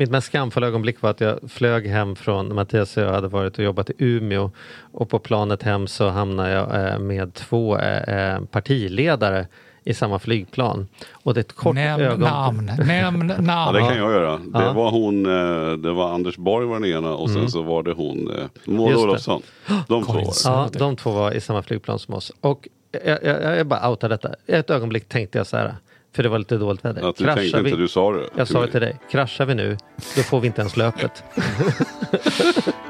mitt mest skamfulla ögonblick var att jag flög hem från Mattias och jag hade varit och jobbat i Umeå och på planet hem så hamnade jag eh, med två eh, eh, partiledare i samma flygplan. Och det är ett kort Nämn ögon... namn, nämn namn. Ja, det kan jag göra. Det Ja. var hon, eh, det var Anders Borg var den ena och sen så var det hon eh, Maud. Olofsson. De två var. Ja, de två var i samma flygplan som oss. Och jag, jag, jag bara outar detta. Ett ögonblick tänkte jag så här, för det var lite dåligt väder. Att du tänkte inte, du sa det. Jag sa det till dig. Kraschar vi nu, då får vi inte ens löpet.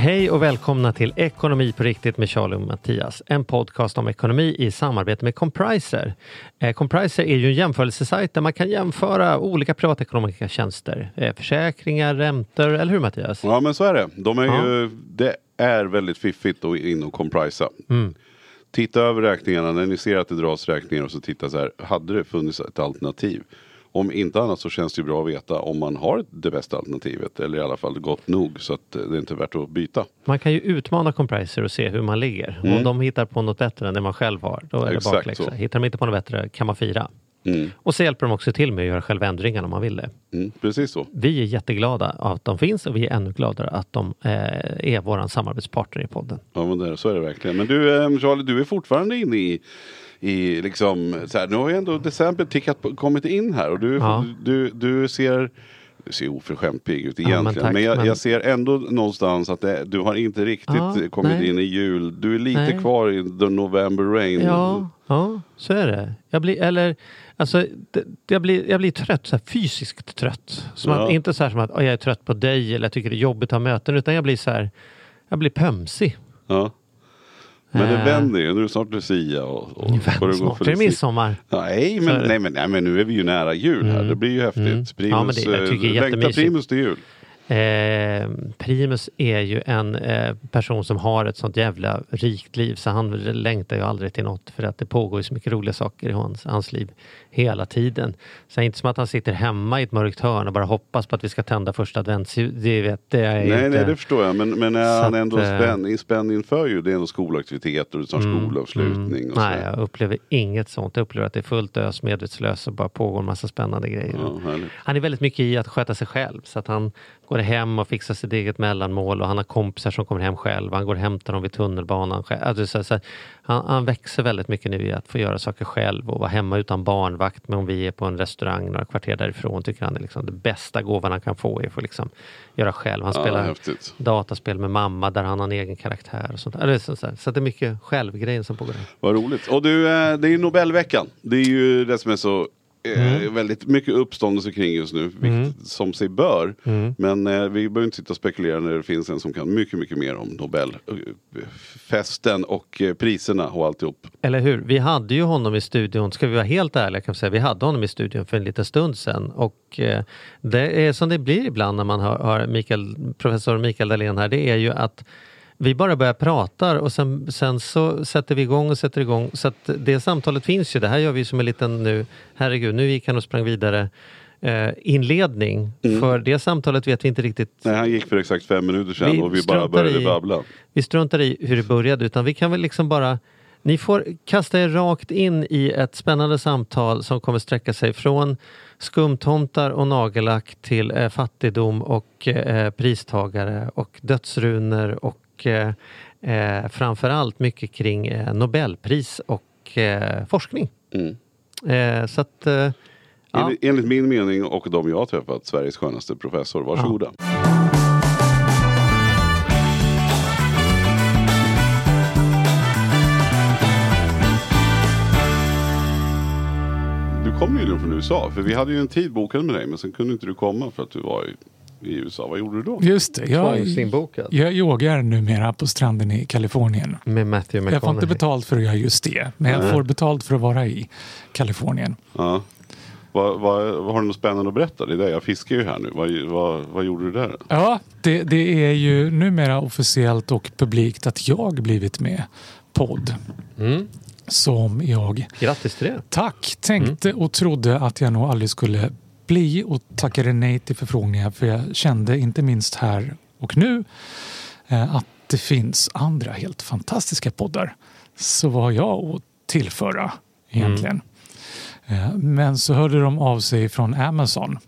Hej och välkomna till Ekonomi på riktigt med Charlie och Mattias. En podcast om ekonomi i samarbete med Compriser. Eh, Compriser är ju en jämförelsesajt där man kan jämföra olika privatekonomiska tjänster. Eh, försäkringar, räntor, eller hur Mattias? Ja men så är det. De är Ja. ju, det är väldigt fiffigt att in och comprisa. Mm. Titta över räkningarna när ni ser att det dras räkningar och så titta så här. Hade det funnits ett alternativ? Om inte annat så känns det ju bra att veta om man har det bästa alternativet. Eller i alla fall gott nog så att eh, det är inte värt att byta. Man kan ju utmana Compriser och se hur man ligger. Om de hittar på något bättre än det man själv har, då är det Mm. Exakt bakläxa. så. Hittar de inte på något bättre kan man fira. Mm. Och så hjälper de också till med att göra själva ändringarna om man vill det. Mm, precis så. Vi är jätteglada att de finns och vi är ännu gladare att de eh, är vår samarbetspartner i podden. Ja men det, så är det verkligen. Men du eh, Charlie, du är fortfarande inne i i liksom, så här, nu har ju ändå december tickat på, kommit in här och du, Ja. du, du ser ser oförskämt pigg ut Ja, men egentligen. tack, men jag, men- jag ser ändå någonstans att det, du har inte riktigt Ja, kommit nej. in i jul. Du är lite Nej. kvar i the November rain. Ja, ja, så är det. Jag blir, eller, alltså, det, jag, blir, jag blir trött, så här, fysiskt trött. Som Ja. att, inte så här som att "Åh, jag är trött på dig eller jag tycker det är jobbigt att ha möten, utan jag blir så här, jag blir pömsig. Ja. Men det Eh. vänder ju, nu är det snart Lucia och, och Snart är det midsommar. Nej men, nej, men, nej men nu är vi ju nära jul här. Det blir ju häftigt. Mm. Primus, Ja, men det- jag tycker är längtar. Primus till jul. Eh, Primus är ju en eh, person som har ett sånt jävla rikt liv så han längtar ju aldrig till något för att det pågår så mycket roliga saker i hans, hans liv hela tiden. Så det är inte som att han sitter hemma i ett mörkt hörn och bara hoppas på att vi ska tända första adventsljus. Det, vet, det är Nej, inte... nej, det förstår jag. Men, men är han ändå eh, spänn, spänd inför ju? Det är ändå skolaktiviteter och snart skolavslutning. Och. Mm. Nej, jag upplever inget sånt. Jag upplever att det är fullt ös, medvetslös och bara pågår en massa spännande grejer. Ja. Han är väldigt mycket i att sköta sig själv. Så att han går hem och fixar sitt eget mellanmål och han har kompisar som kommer hem själv. Han går och hämtar dem vid tunnelbanan. Alltså, så, han, han växer väldigt mycket nu i att få göra saker själv och vara hemma utan barnvakt. Men om vi är på en restaurang några kvarter därifrån tycker han är liksom det bästa gåvan han kan få är att få liksom göra själv. Han Ja, spelar häftigt. dataspel med mamma där han har en egen karaktär. Och sånt. Eller Så, så, det är mycket självgrejen som pågår. Vad roligt. Och du, eh, det är Nobelveckan. Det är ju det som är så Mm. väldigt mycket uppståndelse kring just nu. Vilket som sig bör. Mm. Men eh, vi behöver inte sitta och spekulera när det finns en som kan mycket, mycket mer om Nobelfesten och eh, priserna och alltihop. Eller hur? Vi hade ju honom i studion, ska vi vara helt ärliga kan vi säga, vi hade honom i studion för en liten stund sedan och eh, det är som det blir ibland när man har, har Mikael, professor Mikael Dahlén här, det är ju att vi bara börjar prata och sen, sen så sätter vi igång och sätter igång. Så att det samtalet finns ju. Det här gör vi som en liten nu, herregud, nu gick han och sprang vidare eh, inledning. För det samtalet vet vi inte riktigt Nej, han gick för exakt fem minuter sedan Vi och vi bara började i- babbla. vi struntar i hur det började utan vi kan väl liksom bara ni får kasta er rakt in i ett spännande samtal som kommer sträcka sig från skumtomtar och nagellack till eh, fattigdom och eh, pristagare och dödsrunor och eh, eh, framförallt mycket kring eh, Nobelpris och eh, forskning. Mm. Eh, så att, eh, ja. Enligt, enligt min mening och de jag har träffat, Sveriges skönaste professor. Varsågoda. Du kom ju från USA, för vi hade ju en tid bokad med dig, men sen kunde inte du komma för att du var i, i USA. Vad gjorde du då? Just det, jag, jag yogar numera på stranden i Kalifornien. Med Matthew Jag får inte McConaughey. betalt för att göra just det, men jag får betalt för att vara i Kalifornien. Ja. Vad, vad, vad har du något spännande att berätta? Det är det, jag fiskar ju här nu. Vad, vad, vad gjorde du där? Ja, det, det är ju numera officiellt och publikt att jag blivit med podd. Mm. Som jag, Grattis till det. tack, tänkte Mm. och trodde att jag nog aldrig skulle bli och tackade nej till förfrågningar för jag kände inte minst här och nu eh, att det finns andra helt fantastiska poddar. Så vad har jag att tillföra egentligen? Eh, Men så hörde de av sig från Amazon,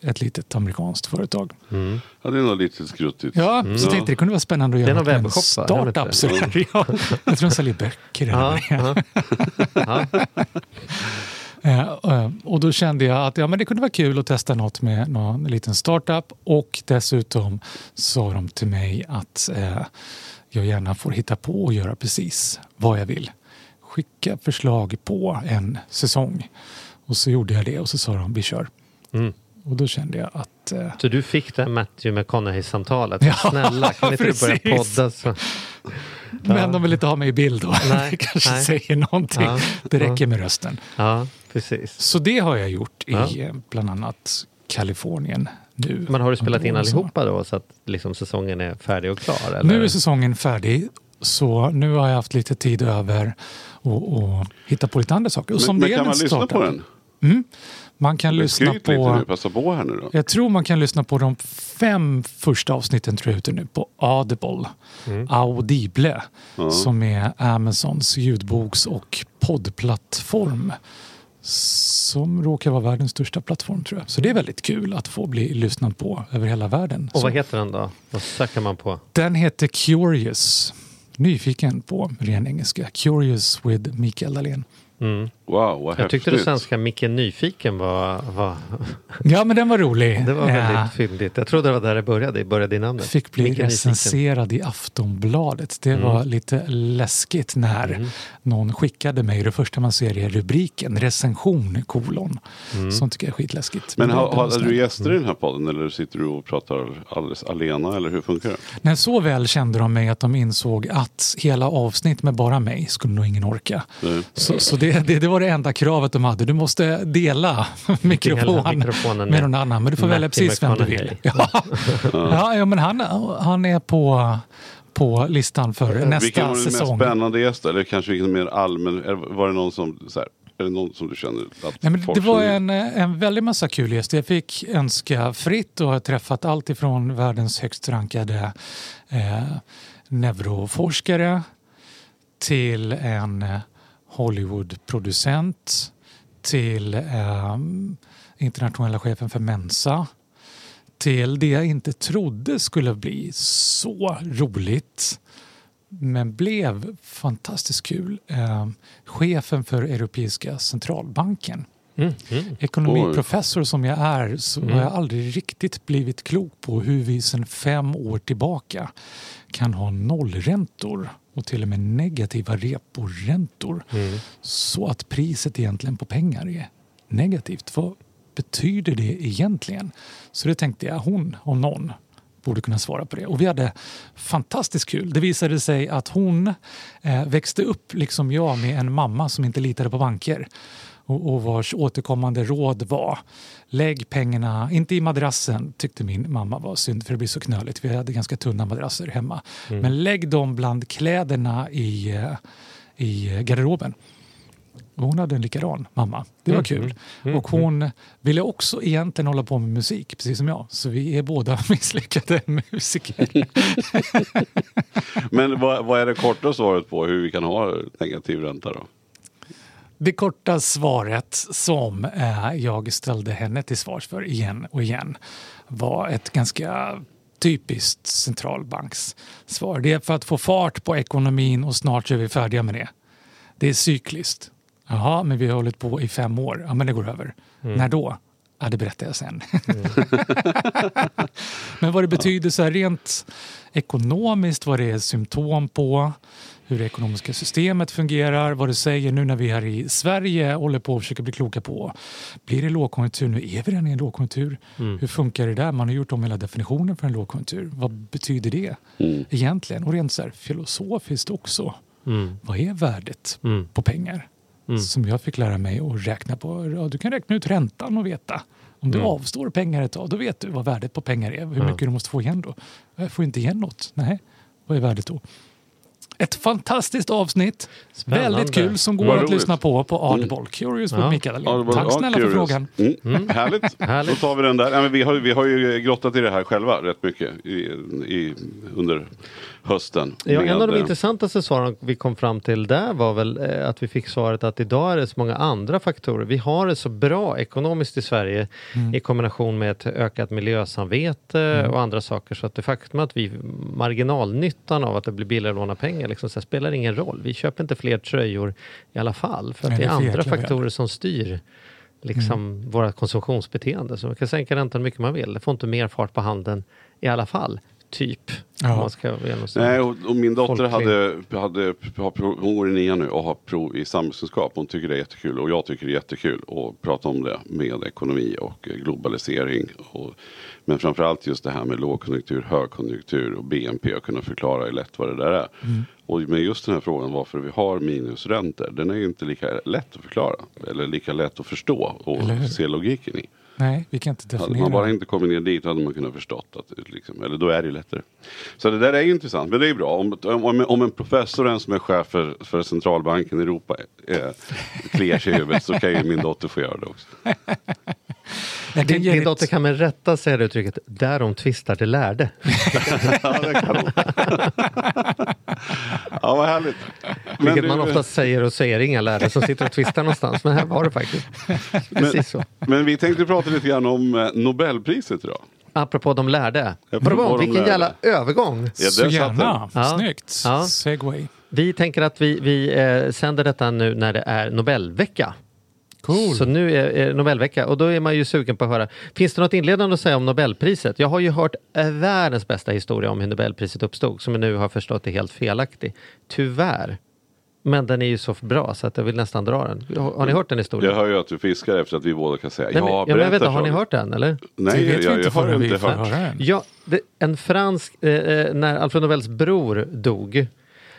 ett litet amerikanskt företag. Mm. Ja, det är nog lite skruttigt. Ja, så Ja. tänkte det kunde vara spännande att Det är göra en startup. Så. Ja, jag tror de säljer böcker. eller ja. Eh, eh, Och då kände jag att ja, men det kunde vara kul att testa något med någon liten startup och dessutom sa de till mig att eh, jag gärna får hitta på och göra precis vad jag vill. Skicka förslag på en säsong. Och så gjorde jag det och så sa de vi kör. Mm. Och då kände jag att eh, Så du fick det här Matthew McConaughey-samtalet? Ja, Snälla, kan inte du börja podda? Så? Men de vill inte ha mig i bild då. Nej, det kanske nej. säger någonting. Ja, Det räcker ja. med rösten. Ja, precis. Så det har jag gjort i Ja. eh, bland annat Kalifornien nu. Men har du spelat in allihopa då så att liksom säsongen är färdig och klar? Eller? Nu är säsongen färdig. Så nu har jag haft lite tid över och, och hitta på lite andra saker. Och Men, som men kan man lyssna startup- på den? Mm. Man kan lyssna Skryt lite på... nu, passa på här nu då. Jag tror man kan lyssna på de fem första avsnitten tror jag ute nu på Audible. Audible. Ja. Som är Amazons ljudboks och poddplattform. Som råkar vara världens största plattform tror jag. Så det är väldigt kul att få bli lyssnad på över hela världen. Och vad heter den då? Vad söker man på? den heter Curious. Nyfiken på ren engelska. Curious with Mikael Dahlén. Mm. Wow, vad Jag tyckte det svenska Micke Nyfiken var, var, Ja, men den var rolig. det var väldigt fyndigt. Jag trodde det var där det började, började i namnet. fick bli Micke Nyfiken. recenserad i Aftonbladet. Det Mm. var lite läskigt när Mm. någon skickade mig, det första man ser är rubriken, recension kolon. Mm. Sånt tycker jag är skitläskigt. Men det har, det hade du gäster i den här podden eller sitter du och pratar alldeles alena eller hur funkar det? Men så väl kände de mig att de insåg att hela avsnitt med bara mig skulle nog ingen orka. Nej. Så, så det, det, det var det enda kravet de hade. Du måste dela mikrofon mikrofonen med någon annan. Men du får välja precis vem du vill. Ja, ja, ja men han, han är på, på listan för Vilken nästa var den mest säsong. spännande gäst? Eller kanske vilken mer allmän? Var det någon som, så här, är det någon som du känner att Nej, men folk det var känner? en, en väldigt massa kul gäster. Jag fick önska fritt och har träffat allt ifrån världens högst rankade eh, neuroforskare till en eh, Hollywoodproducent till eh, internationella chefen för Mensa till det jag inte trodde skulle bli så roligt men blev fantastiskt kul. Eh, chefen för Europeiska centralbanken. Mm. Mm. Ekonomiprofessor som jag är så Mm. har jag aldrig riktigt blivit klok på hur vi sedan fem år tillbaka kan ha nollräntor och till och med negativa reporäntor Mm. så att priset egentligen på pengar är negativt. Vad betyder det egentligen? Så det tänkte jag, hon om någon borde kunna svara på det. Och vi hade fantastiskt kul. Det visade sig att hon eh, växte upp, liksom jag, med en mamma som inte litade på banker och, och vars återkommande råd var lägg pengarna, inte i madrassen tyckte min mamma var synd för det blir så knöligt. Vi hade ganska tunna madrasser hemma. Men lägg dem bland kläderna i, eh, i garderoben. Och hon hade en likadan mamma. Det var Mm, kul. mm, och hon ville också egentligen hålla på med musik, precis som jag. Så vi är båda misslyckade musiker. Men vad, vad är det korta svaret på hur vi kan ha negativ ränta då? Det korta svaret som eh, jag ställde henne till svars för igen och igen var ett ganska typiskt centralbankssvar. Det är för att få fart på ekonomin och snart är vi färdiga med det. Det är cykliskt. Jaha, men vi har hållit på i fem år. Ja, men det går över. När då? Ja, det berättar jag sen. men vad det betyder så här rent ekonomiskt, vad det är symptom på, hur det ekonomiska systemet fungerar, vad det säger nu när vi här i Sverige håller på att försöka bli kloka på. Blir det lågkonjunktur? Nu är vi redan i en lågkonjunktur. Mm. Hur funkar det där? Man har gjort om hela definitionen för en lågkonjunktur. Vad betyder det Mm. egentligen? Och rent så här filosofiskt också. Mm. Vad är värdet Mm. på pengar? Mm. Som jag fick lära mig att räkna på. Ja, du kan räkna ut räntan och veta. Om du Mm. avstår pengar ett tag, då vet du vad värdet på pengar är. Hur Ja. mycket du måste få igen då. Jag får inte igen något. Nej, vad är värdet då? Ett fantastiskt avsnitt. Spännande. Väldigt kul som går Vad att roligt. lyssna på på Audible. Curious with Ja. Mikael Dahlén. Tack ja, snälla för curious. frågan. Mm. Härligt. Härligt. Då tar vi den där. Men vi, har, vi har ju grottat i det här själva rätt mycket i, i, under hösten. Ja, med, en av de intressantaste svaren vi kom fram till där var väl eh, att vi fick svaret att idag är det så många andra faktorer. Vi har det så bra ekonomiskt i Sverige i kombination med ett ökat miljösamvete och andra saker så att det faktum att vi marginalnyttan av att det blir billigare att låna pengar liksom, så spelar ingen roll. Vi köper inte fler tröjor i alla fall för att Nej, det är det är för andra faktorer som styr liksom våra konsumtionsbeteende. Så man kan sänka räntan hur mycket man vill. Det får inte mer fart på handeln i alla fall. Typ. Ja. Nej, och, och min dotter folklig. hade, hade, hon går i nian nu och har prov i samhällskunskap. Hon tycker det är jättekul och jag tycker det är jättekul att prata om det med ekonomi och globalisering. Och, men framförallt just det här med lågkonjunktur, högkonjunktur och BNP och kunna förklara lätt vad det där är. Mm. Och med just den här frågan varför vi har minusräntor, den är ju inte lika lätt att förklara. Eller lika lätt att förstå och se logiken i. Nej, vi kan inte Hade definiera. man bara inte kommit ner dit hade man kunnat förstått att det liksom, eller då är det ju lättare. Så det där är ju intressant, men det är bra. Om, om, om en professor och en som är chef för, för centralbanken i Europa eh, kliar sig i huvudet så kan ju min dotter få göra det också. Jag kan Din, din ett- dotter kan med rätta säga det uttrycket, därom tvistar de lärde. ja, det kan hon. ja, vad härligt. Men Vilket du- man ofta säger och säger inga lärde som sitter och tvistar någonstans. Men här var det faktiskt precis så. Men vi tänkte prata lite grann om eh, Nobelpriset idag. Apropå de lärde. Apropå Bra, de vilken lärde. jävla övergång. Ja, Så gärna. Ja. Snyggt. Ja. Segway. Vi tänker att vi, vi eh, sänder detta nu när det är Nobelvecka. Cool. Så nu är, är Nobelvecka och då är man ju sugen på att höra. Finns det något inledande att säga om Nobelpriset? Jag har ju hört eh, världens bästa historia om hur Nobelpriset uppstod som jag nu har förstått är helt felaktig. Tyvärr. Men den är ju så bra så att jag vill nästan dra den. Har, har ni hört den historien? Jag hör ju att du fiskar efter att vi båda kan säga Nej, men, ja, men jag vet berätta inte, har ni hört den eller? Nej, det vet jag, vi inte jag har förrän vi inte hört. Ja, det, en fransk, eh, eh, när Alfred Nobels bror dog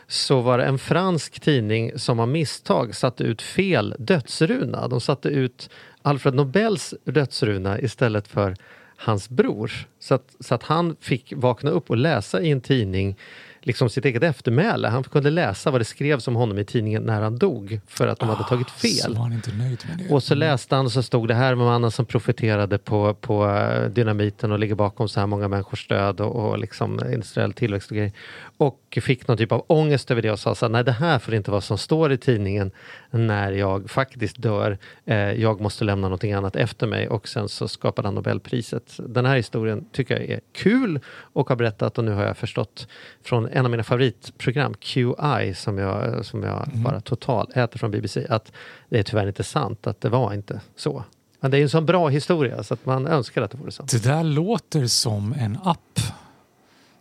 så var det en fransk tidning som av misstag satte ut fel dödsruna. De satte ut Alfred Nobels dödsruna istället för hans brors. Så att, så att han fick vakna upp och läsa i en tidning liksom sitt eget eftermäle. Han kunde läsa vad det skrevs om honom i tidningen när han dog för att de hade tagit fel. Så var han inte nöjd med det. Och så läste han och så stod det här med mannen som profiterade på, på eh, dynamiten och ligger bakom så här många människors död och, och liksom industriell tillväxt och grejer. Och fick någon typ av ångest över det och sa så här, nej det här får inte vara som står i tidningen när jag faktiskt dör. Eh, jag måste lämna någonting annat efter mig och sen så skapade han Nobelpriset. Den här historien tycker jag är kul och har berättat och nu har jag förstått från en av mina favoritprogram, QI, som jag, som jag bara total äter från BBC, att det är tyvärr inte sant att det var inte så. Men det är en sån bra historia så att man önskar att det vore sant. Det där låter som en app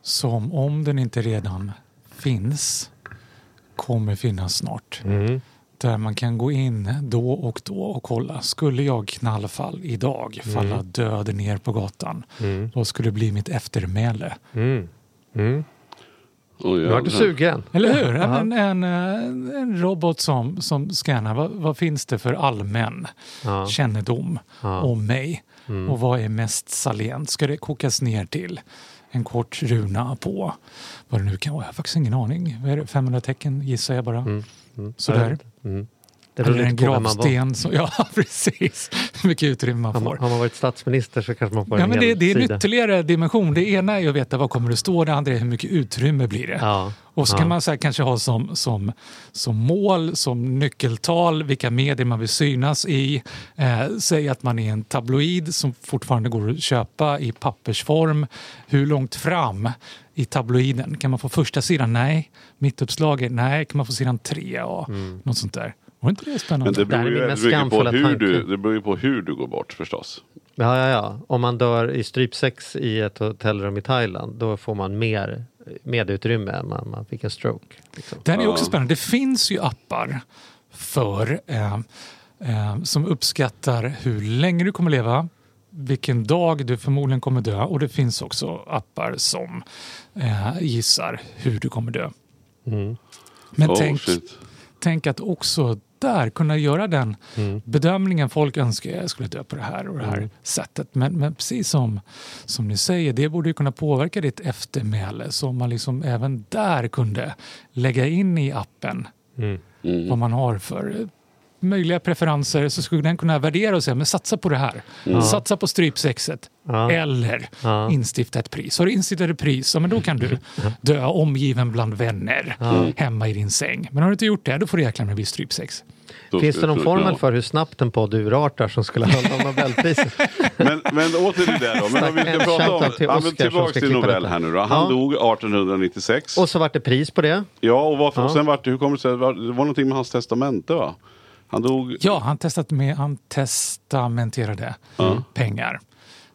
som om den inte redan finns kommer finnas snart. Mm. Där man kan gå in då och då och kolla. Skulle jag knallfall idag falla död ner på gatan, Mm. vad skulle bli mitt eftermäle? Mm. Oj, Nu vart du sugen. Eller hur? Ja. En, en, en, en robot som, som scannar. Vad, vad finns det för allmän Ja. kännedom Ja. om mig? Mm. Och vad är mest salient? Ska det kokas ner till en kort runa på vad det nu kan vara? Jag har faktiskt ingen aning. Vad är det? 500 tecken gissar jag bara. Mm. Mm. Sådär. Mm. Det beror Eller en gravsten. Som, ja, precis. Hur mycket utrymme man får. har man varit statsminister så kanske man får Ja, en men det, det är en sida. ytterligare dimension. Det ena är att veta vad kommer det stå, det andra är hur mycket utrymme blir det. Ja. Och så ja. kan man så kanske ha som, som, som mål, som nyckeltal, vilka medier man vill synas i. Eh, säg att man är en tabloid som fortfarande går att köpa i pappersform. Hur långt fram i tabloiden? Kan man få första sidan? Nej. Mittuppslaget? Nej. Kan man få sidan tre? Ja. Mm. Något sånt där. Var inte det Men spännande? det Det beror ju mest mycket på hur du, det beror ju på hur du går bort förstås. Ja, ja, ja. Om man dör i strypsex i ett hotellrum i Thailand då får man mer medutrymme än man, man fick en stroke. Liksom. Den är också spännande. Det finns ju appar för eh, eh, som uppskattar hur länge du kommer leva, vilken dag du förmodligen kommer dö och det finns också appar som eh, gissar hur du kommer dö. Mm. Men Oh, tänk, shit. tänk att också där kunna göra den Mm. bedömningen. Folk önskar jag skulle dö på det här och det här Mm. sättet. Men, men precis som, som ni säger, det borde ju kunna påverka ditt eftermäle. Så om man liksom även där kunde lägga in i appen Mm. Mm. vad man har för möjliga preferenser så skulle den kunna värdera och säga men satsa på det här. Satsa på strypsexet. Ja. Eller Ja. instifta ett pris. Har du instiftat ett pris, ja, men då kan du dö omgiven bland vänner hemma i din säng. Men har du inte gjort det, då får du jäkla med bli strypsex. Så Finns det någon formel för hur snabbt en podd urartar som skulle handla om Nobelpriset? Men, men åter till det då. Men om vi ska prata om, till ja, ska till Nobel här nu då. Han Ja. dog 1896. Och så vart det pris på det. ja, och, varför, och Ja. sen vart det, hur kommer det sig, det var någonting med hans testamente va? Han dog, Ja, han, testat med, han testamenterade pengar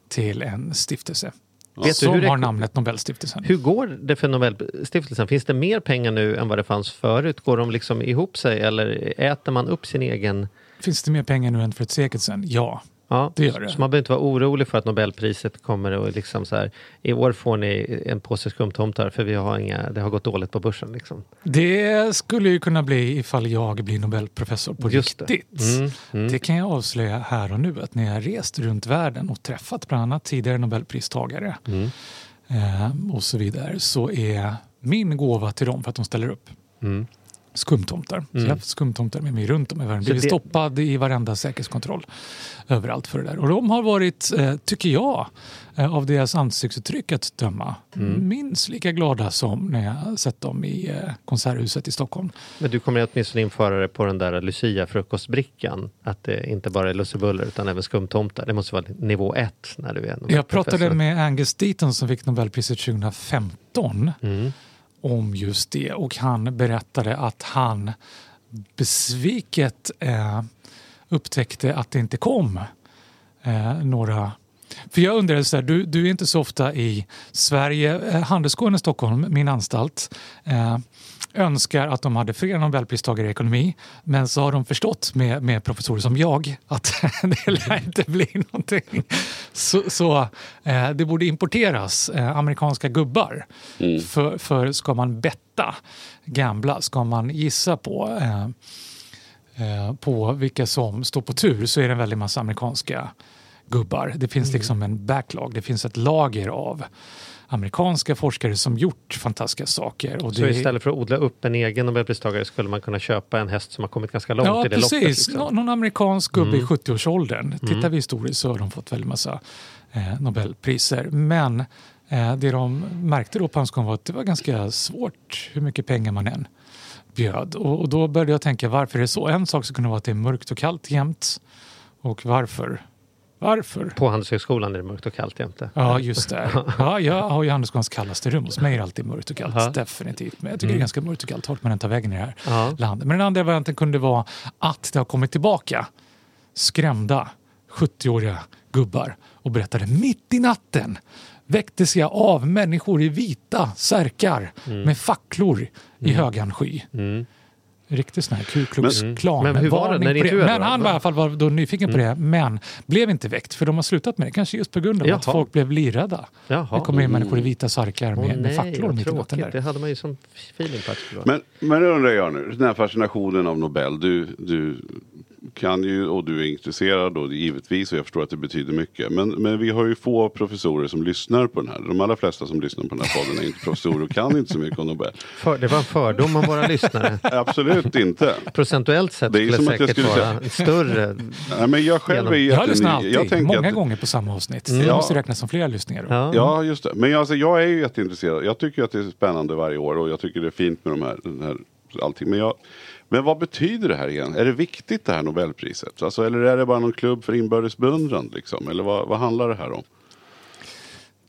till en stiftelse. Vet du som hur det- har namnet Nobelstiftelsen. Hur går det för Nobelstiftelsen? Finns det mer pengar nu än vad det fanns förut? Går de liksom ihop sig eller äter man upp sin egen? Finns det mer pengar nu än för ett sekel sedan? Ja. Ja, Det gör det. Så man behöver inte vara orolig för att Nobelpriset kommer och liksom så här, i år får ni en påse skumtomtar för vi har inga, det har gått dåligt på börsen. Liksom. Det skulle ju kunna bli ifall jag blir Nobelprofessor på Just det. riktigt. Mm, mm. Det kan jag avslöja här och nu att när jag rest runt världen och träffat bland annat tidigare Nobelpristagare Mm. eh, och så vidare så är min gåva till dem för att de ställer upp Mm. skumtomtar. Så jag skumtomtar med mig runt om i världen. Blivit det- stoppad i varenda säkerhetskontroll överallt för det där. Och de har varit, eh, tycker jag, eh, av deras ansiktsuttryck att döma, Mm. minst lika glada som när jag sett dem i eh, Konserthuset i Stockholm. Men du kommer åtminstone införa det på den där Lucia-frukostbrickan. Att det inte bara är lussebuller utan även skumtomtar. Det måste vara nivå ett när du är Jag Nobelprofessor. pratade med Angus Deaton som fick Nobelpriset 2015 Mm om just det och han berättade att han besviket eh, upptäckte att det inte kom eh, några för jag undrar, så här, du, du är inte så ofta i Sverige. Eh, Handelskåren i Stockholm, min anstalt, eh, önskar att de hade fler Nobelpristagare i ekonomi. Men så har de förstått med, med professorer som jag att det lär inte bli någonting. Så, så eh, det borde importeras eh, amerikanska gubbar. För, för ska man betta, gambla, ska man gissa på eh, eh, på vilka som står på tur så är det en väldig massa amerikanska gubbar. Det finns liksom en backlog, det finns ett lager av amerikanska forskare som gjort fantastiska saker. Och Så det, istället för att odla upp en egen Nobelpristagare skulle man kunna köpa en häst som har kommit ganska långt Ja, i det loppet? precis. Liksom. Nå- Någon amerikansk gubbe Mm. i 70-årsåldern. Tittar vi historiskt så har de fått väldigt massa eh, Nobelpriser. Men eh, det de märkte då på Hanscom var att det var ganska svårt hur mycket pengar man än bjöd. Och, och då började jag tänka varför är det så? En sak skulle kunna vara att det är mörkt och kallt jämt. Och varför? Varför? På Handelshögskolan är det mörkt och kallt jämte. Ja, just det. Ja, jag har ju Handelsskolans kallaste rum. Hos mig är det alltid mörkt och kallt. Aha. Definitivt. Men jag tycker det är ganska mörkt och kallt vart man än tar vägen i det här Ja. landet. Men den andra varianten kunde vara att det har kommit tillbaka skrämda 70-åriga gubbar och berättade mitt i natten väcktes jag av människor i vita särkar med facklor i högan sky. Mm. Riktigt sån här Ku Klux Men- Klan. men hur var det när ni Men han var i alla fall var då nyfiken på det, men blev inte väckt för de har slutat med det. Kanske just på grund av att Jaha. folk blev livrädda. Jaha. Det kommer in människor i vita sarkar med, med facklor mitt i natten tråkigt. Det där. hade man ju som feeling på att. Men, men undrar jag nu, den här fascinationen av Nobel. Du, du kan ju och du är intresserad och givetvis och jag förstår att det betyder mycket. Men, men vi har ju få professorer som lyssnar på den här. De allra flesta som lyssnar på den här podden är inte professorer och kan inte så mycket om Nobel. För, det var en fördom om våra lyssnare. Absolut inte. Procentuellt sett Det är skulle som att jag säkert skulle vara säga- större. Nej, men jag själv är Jag lyssnar alltid, tänker många att- gånger på samma avsnitt. Mm. Det Ja. måste räknas som flera lyssningar. då. Ja. Ja, just det. Men alltså, jag är ju jätteintresserad. Jag tycker att det är spännande varje år och jag tycker det är fint med de här, den här allting. Men, jag, men vad betyder det här igen? Är det viktigt det här Nobelpriset? Alltså, eller är det bara någon klubb för inbördes beundran? Liksom? Eller vad, vad handlar det här om?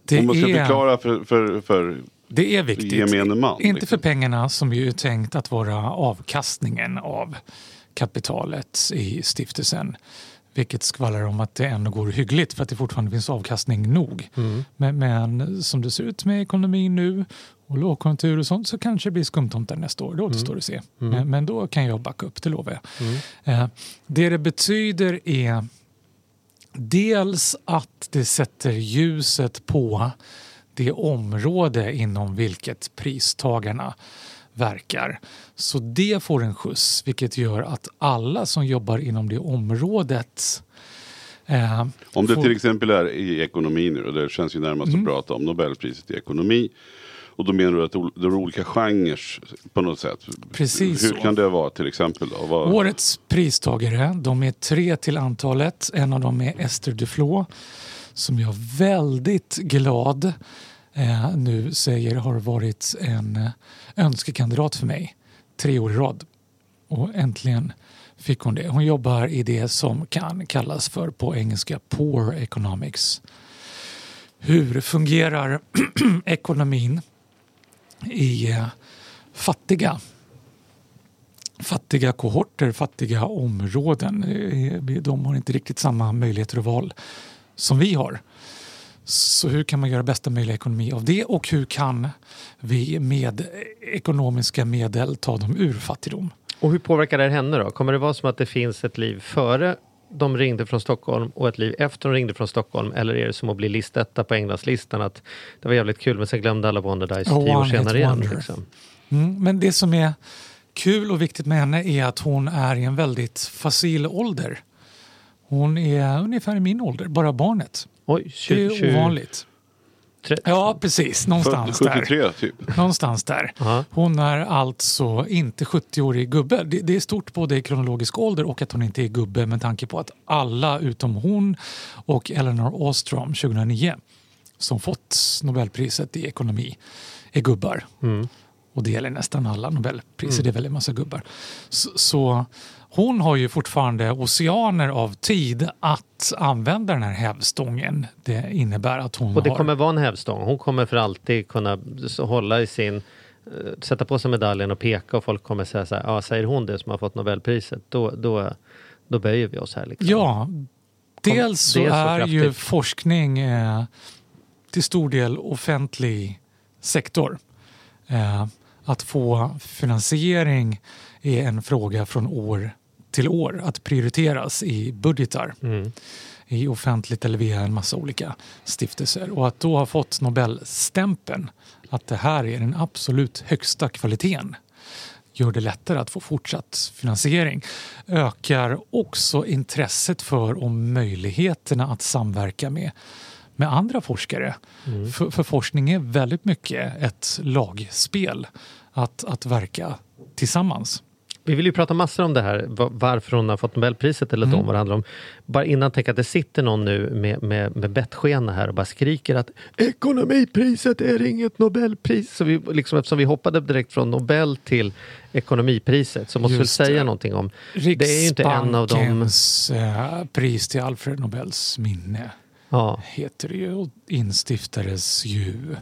Det, Om man ska är, förklara för, för, för det är viktigt. gemene man. Inte liksom. för pengarna som ju är tänkt att vara avkastningen av kapitalet i stiftelsen. Vilket skvallrar om att det ändå går hyggligt för att det fortfarande finns avkastning nog. Mm. Men, men som det ser ut med ekonomin nu och lågkonjunktur och sånt så kanske det blir skumtomtar nästa år. Det återstår att se. Men, men då kan jag backa upp, det lovar jag. Eh, det det betyder är dels att det sätter ljuset på det område inom vilket pristagarna verkar. Så det får en skjuts vilket gör att alla som jobbar inom det området eh, Om det får... till exempel är i ekonomi nu, och det känns ju närmast mm. att prata om Nobelpriset i ekonomi. Och då menar du att det är olika genrer på något sätt? Precis Hur så. kan det vara till exempel? Då? Vad... Årets pristagare, de är tre till antalet. En av dem är Esther Duflo som jag väldigt glad eh, nu säger har varit en eh, önskekandidat för mig tre år i rad. Och äntligen fick hon det. Hon jobbar i det som kan kallas för på engelska poor economics. Hur fungerar ekonomin i eh, fattiga fattiga kohorter, fattiga områden. Eh, de har inte riktigt samma möjligheter och val som vi har. Så hur kan man göra bästa möjliga ekonomi av det och hur kan vi med ekonomiska medel ta dem ur fattigdom? Och hur påverkar det henne då? Kommer det vara som att det finns ett liv före de ringde från Stockholm och ett liv efter de ringde från Stockholm? Eller är det som att bli listetta på Englandslistan? Att det var jävligt kul men sen glömde alla Wonder Dice oh, tio år senare igen. Liksom. Mm, men det som är kul och viktigt med henne är att hon är i en väldigt facil ålder. Hon är ungefär i min ålder, bara barnet. Oj, 20, det är ovanligt. 30. Ja, precis. Någonstans 73, där. Typ. Någonstans där. Aha. Hon är alltså inte 70-årig gubbe. Det, det, är stort både i kronologisk ålder och att hon inte är gubbe med tanke på att alla utom hon och Eleanor Ostrom 2009 som fått Nobelpriset i ekonomi är gubbar. Mm. Och det gäller nästan alla Nobelpriser, mm. det är väldigt massa gubbar. Så, så hon har ju fortfarande oceaner av tid att använda den här hävstången. Det innebär att hon Och det har... kommer vara en hävstång. Hon kommer för alltid kunna hålla i sin eh, sätta på sig medaljen och peka och folk kommer säga så här, ja säger hon det som har fått Nobelpriset, då, då, då böjer vi oss här. Liksom. Ja, dels så dels är så ju forskning eh, till stor del offentlig sektor. Eh, att få finansiering är en fråga från år till år att prioriteras i budgetar. Mm. i offentligt eller via en massa olika stiftelser. Och att då ha fått Nobelstämpeln att det här är den absolut högsta kvaliteten gör det lättare att få fortsatt finansiering. Ökar också intresset för och möjligheterna att samverka med, med andra forskare. Mm. För, för forskning är väldigt mycket ett lagspel, att, att verka tillsammans. Vi vill ju prata massor om det här, varför hon har fått Nobelpriset eller mm. vad det handlar om. Bara innan tänk att det sitter någon nu med, med, med bettskena här och bara skriker att ekonomipriset är inget Nobelpris. Så vi, liksom, eftersom vi hoppade direkt från Nobel till ekonomipriset så måste vi säga någonting om. Det är ju inte en av dem. Eh, pris till Alfred Nobels minne ja. heter det ju och instiftades ju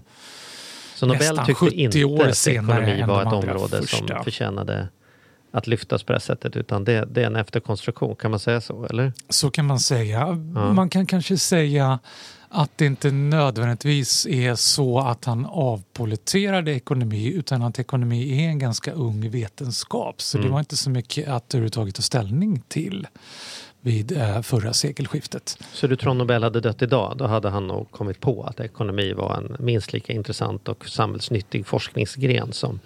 så Nobel tyckte inte att ekonomi var ett område första. som förtjänade att lyftas på det sättet utan det, det, är en efterkonstruktion, kan man säga så? eller? Så kan man säga. Ja. Man kan kanske säga att det inte nödvändigtvis är så att han avpoliterade ekonomi utan att ekonomi är en ganska ung vetenskap. Så mm. det var inte så mycket att överhuvudtaget ta ställning till vid eh, förra sekelskiftet. Så du tror Nobel hade dött idag, då hade han nog kommit på att ekonomi var en minst lika intressant och samhällsnyttig forskningsgren som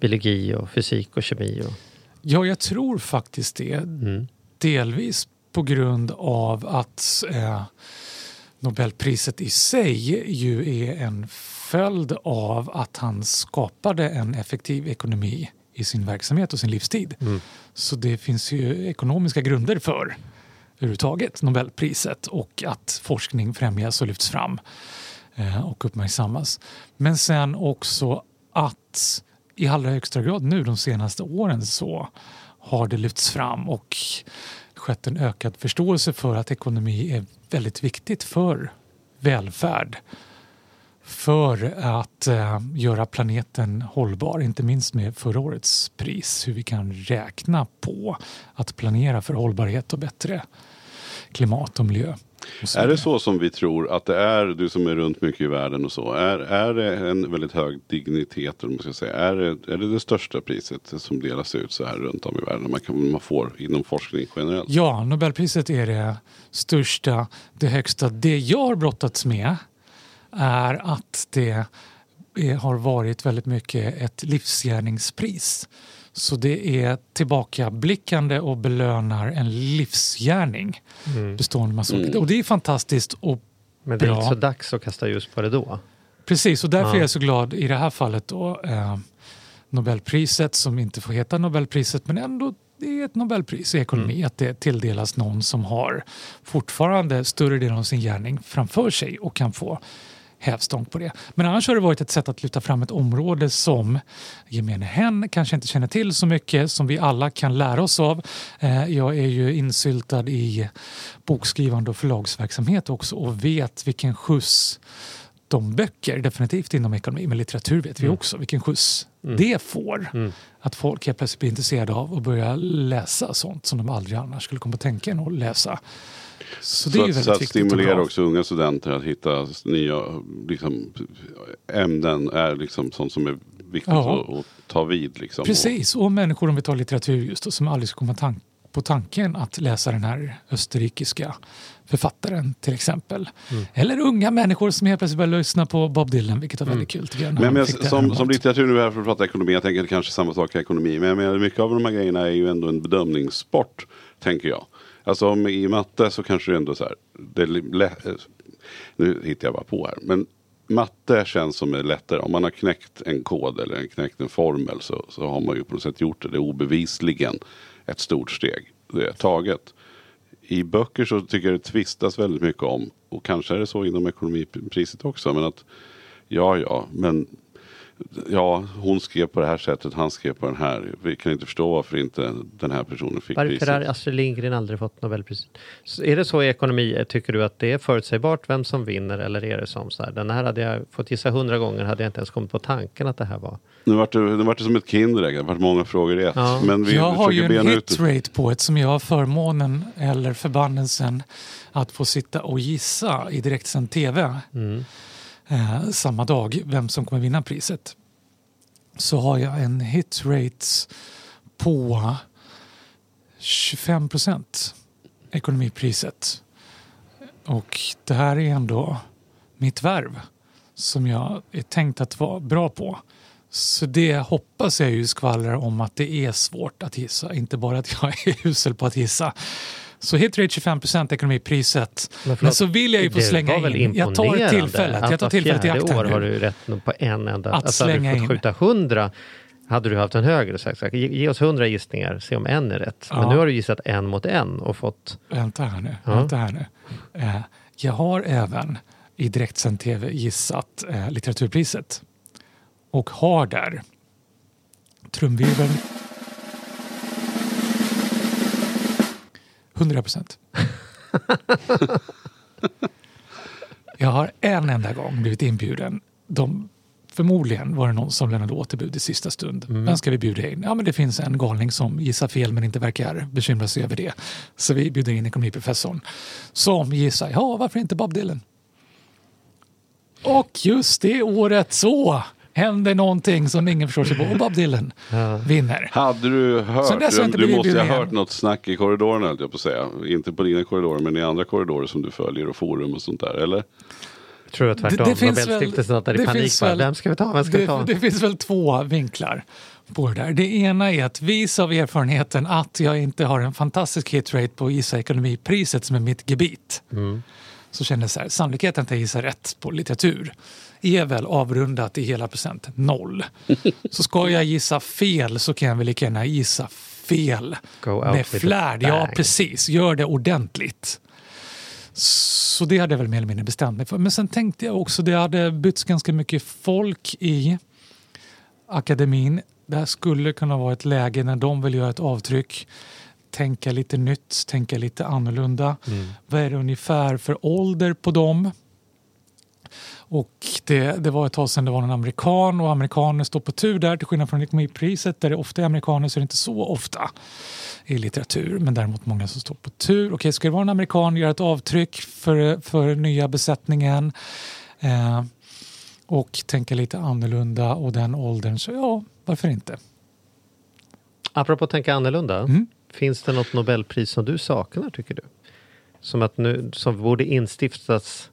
biologi och fysik och kemi? Och... Ja, jag tror faktiskt det. Mm. Delvis på grund av att eh, Nobelpriset i sig ju är en följd av att han skapade en effektiv ekonomi i sin verksamhet och sin livstid. Mm. Så det finns ju ekonomiska grunder för överhuvudtaget Nobelpriset och att forskning främjas och lyfts fram eh, och uppmärksammas. Men sen också att i allra högsta grad nu de senaste åren så har det lyfts fram och skett en ökad förståelse för att ekonomi är väldigt viktigt för välfärd. För att eh, göra planeten hållbar, inte minst med förra årets pris. Hur vi kan räkna på att planera för hållbarhet och bättre klimat och miljö. Är det så som vi tror att det är, du som är runt mycket i världen och så, är, är det en väldigt hög dignitet, man ska säga. Är, det, är det det största priset som delas ut så här runt om i världen, man, kan, man får inom forskning generellt? Ja, Nobelpriset är det största, det högsta. Det jag har brottats med är att det är, har varit väldigt mycket ett livsgärningspris. Så det är tillbakablickande och belönar en livsgärning. Bestående massa olika- Och det är fantastiskt och Men det är Bra. inte så dags att kasta ljus på det då. Precis, och därför Ja. är jag så glad i det här fallet då. Eh, Nobelpriset som inte får heta Nobelpriset men ändå det är ett Nobelpris i ekonomi Mm. att det tilldelas någon som har fortfarande större delen av sin gärning framför sig och kan få hävstång på det. Men annars har det varit ett sätt att lyfta fram ett område som gemene hen kanske inte känner till så mycket som vi alla kan lära oss av. Eh, Jag är ju insyltad i bokskrivande och förlagsverksamhet också och vet vilken skjuts de böcker, definitivt inom ekonomi, men litteratur vet vi Mm. också vilken skjuts det får. Att folk helt plötsligt blir intresserade av att börja läsa sånt som de aldrig annars skulle komma på tänken att läsa. Så det är Så ju att, så att stimulera också unga studenter att hitta nya liksom, ämnen är liksom sånt som är viktigt Ja. att, att ta vid. Liksom. Precis, och människor om vi tar litteratur just då, som aldrig skulle komma tan- på tanken att läsa den här österrikiska författaren till exempel. Mm. Eller unga människor som helt plötsligt börjar lyssna på Bob Dylan, vilket var väldigt kul jag. Men, men som, som litteratur nu är här för att prata ekonomi, jag tänker kanske samma sak i ekonomi. Men jag menar, mycket av de här grejerna är ju ändå en bedömningssport, tänker jag. Alltså om i matte så kanske det ändå så här, det lä- nu hittar jag bara på här. Men matte känns som är lättare. Om man har knäckt en kod eller knäckt en formel så, så har man ju på något sätt gjort det. Det är obevisligen ett stort steg. Det är taget. I böcker så tycker jag det tvistas väldigt mycket om, och kanske är det så inom ekonomipriset också, men att ja, ja, men ja, hon skrev på det här sättet, han skrev på den här. Vi kan inte förstå varför inte den här personen fick Varför priset. har Astrid Lindgren aldrig fått Nobelpriset? Så är det så i ekonomi, tycker du att det är förutsägbart vem som vinner eller är det som så här, den här hade jag fått gissa hundra gånger hade jag inte ens kommit på tanken att det här var. Nu vart det, nu vart det som ett Kinderägg, det vart många frågor i ett. Ja. Men vi jag har ju en hitrate på ett som jag har förmånen eller förbannelsen att få sitta och gissa i direktsänd tv Mm eh, samma dag vem som kommer vinna priset. Så har jag en hit rate på 25 procent ekonomipriset. Och det här är ändå mitt värv som jag är tänkt att vara bra på. Så det hoppas jag ju skvallrar om att det är svårt att gissa, inte bara att jag är usel på att gissa. Så hitrate 25% ekonomipriset. Men Men, förlåt, så vill jag ju få slänga in. Jag tar tillfället, att jag tar tillfället i fjärde akt här år har du rätt på en enda. Att alltså, hade slänga du fått skjuta hundra hade du haft en högre sagt. sagt, Ge, ge oss hundra gissningar, se om en är rätt. Men Ja. nu har du gissat en mot en och fått... Vänta här nu. Ja. Vänta här nu. Eh, jag har även i direktsänd tv gissat eh, litteraturpriset. Och har där trumvirveln 100 procent. jag har en enda gång blivit inbjuden. De, förmodligen var det någon som lämnade återbud i sista stund. Vem ska vi bjuda in? Ja, men det finns en galning som gissar fel men inte verkar bekymra sig över det. Så vi bjuder in ekonomiprofessorn som gissar, ja varför inte Bob Dylan? Och just det året så händer någonting som ingen förstår sig på och Bob Dylan vinner. Hade du hört, du blivit måste ju ha hört något snack i korridorerna höll jag på att säga. Inte på dina korridorer men i andra korridorer som du följer och forum och sånt där, eller? Jag tror jag tvärtom. Det- det finns Nobelstiftelsen att där i det panik väl- vem ska vi ta, vem ska vi ta? Det, det finns väl två vinklar på det där. Det ena är att vis av erfarenheten att jag inte har en fantastisk hitrate på Gissa ekonomipriset som är mitt gebit. Mm. Så känner jag så här, sannolikheten att jag gissar rätt på litteratur är väl avrundat i hela procent noll. Så ska jag gissa fel så kan jag väl lika gärna gissa fel med flärd. Ja, precis. Gör det ordentligt. Så det hade jag väl mer eller mindre bestämt mig för. Men sen tänkte jag också, det hade bytts ganska mycket folk i akademin. Det här skulle kunna vara ett läge när de vill göra ett avtryck. Tänka lite nytt, tänka lite annorlunda. Vad är det ungefär för ålder på dem? Och det, det var ett tag sedan det var en amerikan och amerikaner står på tur där till skillnad från ekonomipriset där det ofta är amerikaner så är det inte så ofta i litteratur men däremot många som står på tur. Okej, ska det vara en amerikan göra ett avtryck för, för nya besättningen eh, och tänka lite annorlunda och den åldern så ja, varför inte? Apropå tänka annorlunda. Mm. Finns det något Nobelpris som du saknar tycker du? Som, att nu, som borde instiftas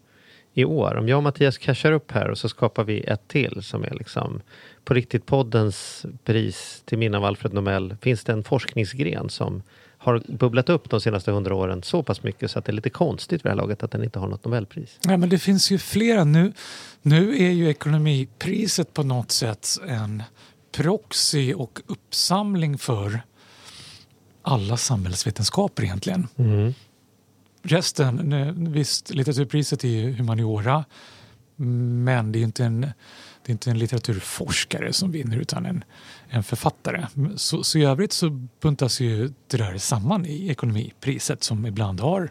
i år. Om jag och Mattias cashar upp här och så skapar vi ett till som är liksom på riktigt poddens pris till minne av Alfred Nobel. Finns det en forskningsgren som har bubblat upp de senaste hundra åren så pass mycket så att det är lite konstigt vid det här laget att den inte har något Nobelpris. Ja, men det finns ju flera. Nu, nu är ju ekonomipriset på något sätt en proxy och uppsamling för alla samhällsvetenskaper egentligen. Mm. Resten, visst litteraturpriset är ju humaniora men det är inte en, det är inte en litteraturforskare som vinner utan en, en författare. Så, så, i övrigt så buntas ju det där samman i ekonomipriset som ibland har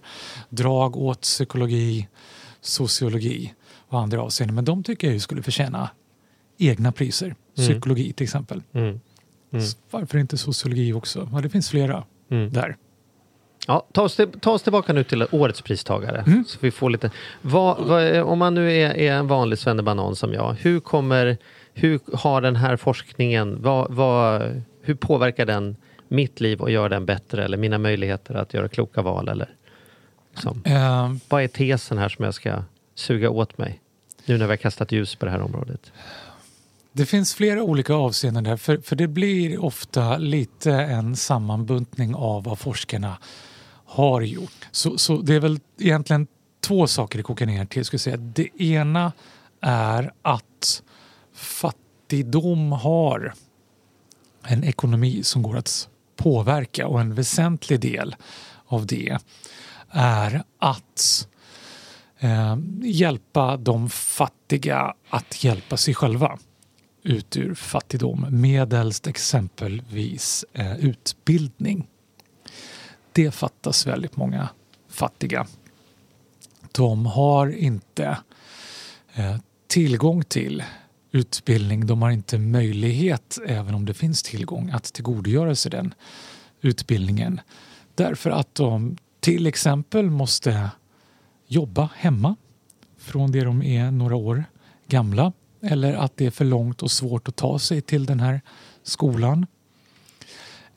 drag åt psykologi, sociologi och andra avseenden. Men de tycker jag ju skulle förtjäna egna priser. Mm. Psykologi till exempel. Mm. Mm. Varför inte sociologi också? Ja, det finns flera mm. där. Ja, ta, oss, ta oss tillbaka nu till årets pristagare. Mm. Så vi får lite, vad, vad, om man nu är, är en vanlig svennebanan som jag, hur, kommer, hur har den här forskningen, vad, hur påverkar den mitt liv och gör den bättre eller mina möjligheter att göra kloka val? Eller, liksom. uh, vad är tesen här som jag ska suga åt mig? Nu när vi har kastat ljus på det här området. Det finns flera olika avseenden där, för, för det blir ofta lite en sammanbuntning av vad forskarna har gjort. Så, så det är väl egentligen två saker det kokar ner till. Ska säga. Det ena är att fattigdom har en ekonomi som går att påverka och en väsentlig del av det är att eh, hjälpa de fattiga att hjälpa sig själva ut ur fattigdom medelst exempelvis eh, utbildning. Det fattas väldigt många fattiga. De har inte eh, tillgång till utbildning. De har inte möjlighet, även om det finns tillgång, att tillgodogöra sig den utbildningen. Därför att de till exempel måste jobba hemma från det de är några år gamla eller att det är för långt och svårt att ta sig till den här skolan.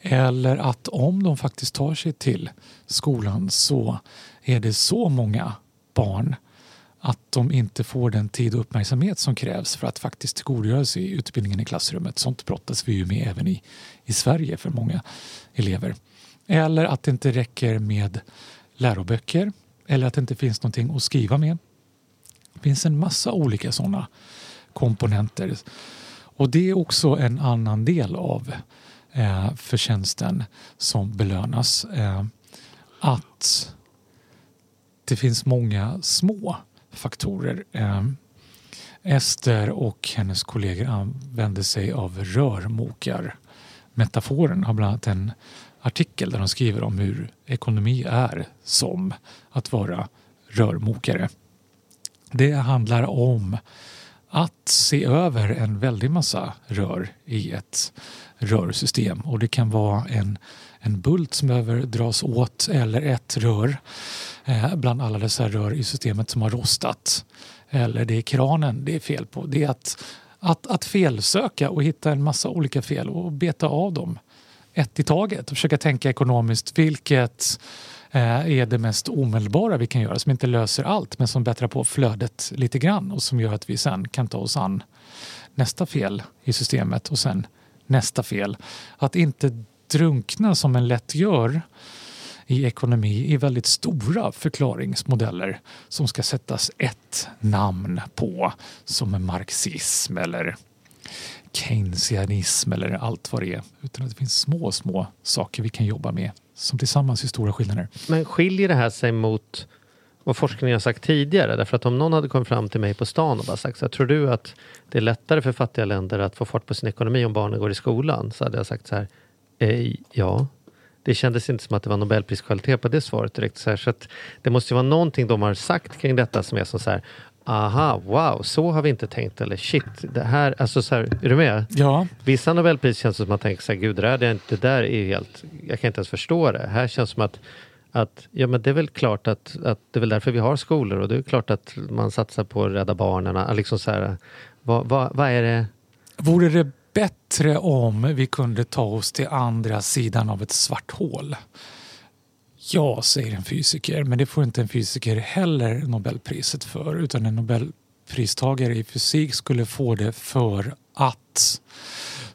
Eller att om de faktiskt tar sig till skolan så är det så många barn att de inte får den tid och uppmärksamhet som krävs för att faktiskt tillgodogöra sig utbildningen i klassrummet. Sånt brottas vi ju med även i, i Sverige för många elever. Eller att det inte räcker med läroböcker eller att det inte finns någonting att skriva med. Det finns en massa olika sådana komponenter. Och det är också en annan del av eh, förtjänsten som belönas. Eh, att det finns många små faktorer. Eh, Ester och hennes kollegor använder sig av rörmokarmetaforen. har bland annat en artikel där de skriver om hur ekonomi är som att vara rörmokare. Det handlar om att se över en väldig massa rör i ett rörsystem. Och det kan vara en, en bult som behöver dras åt eller ett rör eh, bland alla dessa rör i systemet som har rostat. Eller det är kranen det är fel på. Det är att, att, att felsöka och hitta en massa olika fel och beta av dem ett i taget och försöka tänka ekonomiskt. Vilket Eh, är det mest omedelbara vi kan göra som inte löser allt men som bättrar på flödet lite grann och som gör att vi sen kan ta oss an nästa fel i systemet och sen nästa fel. Att inte drunkna som en lätt gör i ekonomi i väldigt stora förklaringsmodeller som ska sättas ett namn på som marxism eller keynesianism eller allt vad det är. Utan att det finns små, små saker vi kan jobba med som tillsammans är stora skillnader. Men skiljer det här sig mot vad forskningen har sagt tidigare? Därför att om någon hade kommit fram till mig på stan och bara sagt så här, tror du att det är lättare för fattiga länder att få fart på sin ekonomi om barnen går i skolan? Så hade jag sagt så här, eh, ja. Det kändes inte som att det var Nobelpriskvalitet på det svaret direkt. Så, här, så det måste ju vara någonting de har sagt kring detta som är som så här, aha, wow, så har vi inte tänkt. Eller shit, det här, alltså så här, är du med? Ja. Vissa Nobelpris känns som att man tänker så här, gud, det, där, det där är helt, jag kan inte ens förstå det. Här känns som att, att ja men det är väl klart att, att det är väl därför vi har skolor och det är klart att man satsar på att rädda barnen. Liksom så här, vad, vad, vad är det? Vore det bättre om vi kunde ta oss till andra sidan av ett svart hål? Ja, säger en fysiker, men det får inte en fysiker heller Nobelpriset för utan en Nobelpristagare i fysik skulle få det för att,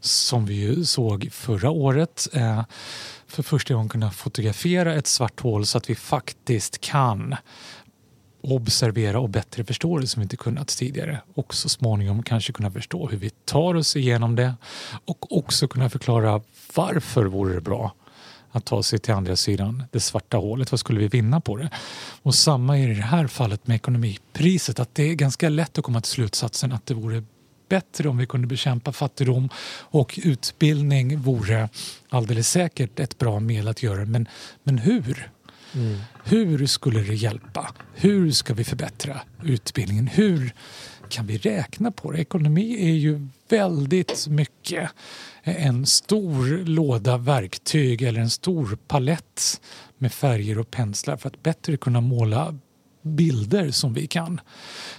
som vi ju såg förra året, eh, för första gången kunna fotografera ett svart hål så att vi faktiskt kan observera och bättre förstå det som vi inte kunnat tidigare. Och så småningom kanske kunna förstå hur vi tar oss igenom det och också kunna förklara varför vore det bra att ta sig till andra sidan det svarta hålet. Vad skulle vi vinna på det? Och samma är i det här fallet med ekonomipriset att det är ganska lätt att komma till slutsatsen att det vore bättre om vi kunde bekämpa fattigdom och utbildning vore alldeles säkert ett bra medel att göra. Men, men hur? Mm. Hur skulle det hjälpa? Hur ska vi förbättra utbildningen? Hur kan vi räkna på det? Ekonomi är ju väldigt mycket en stor låda verktyg eller en stor palett med färger och penslar för att bättre kunna måla bilder som vi kan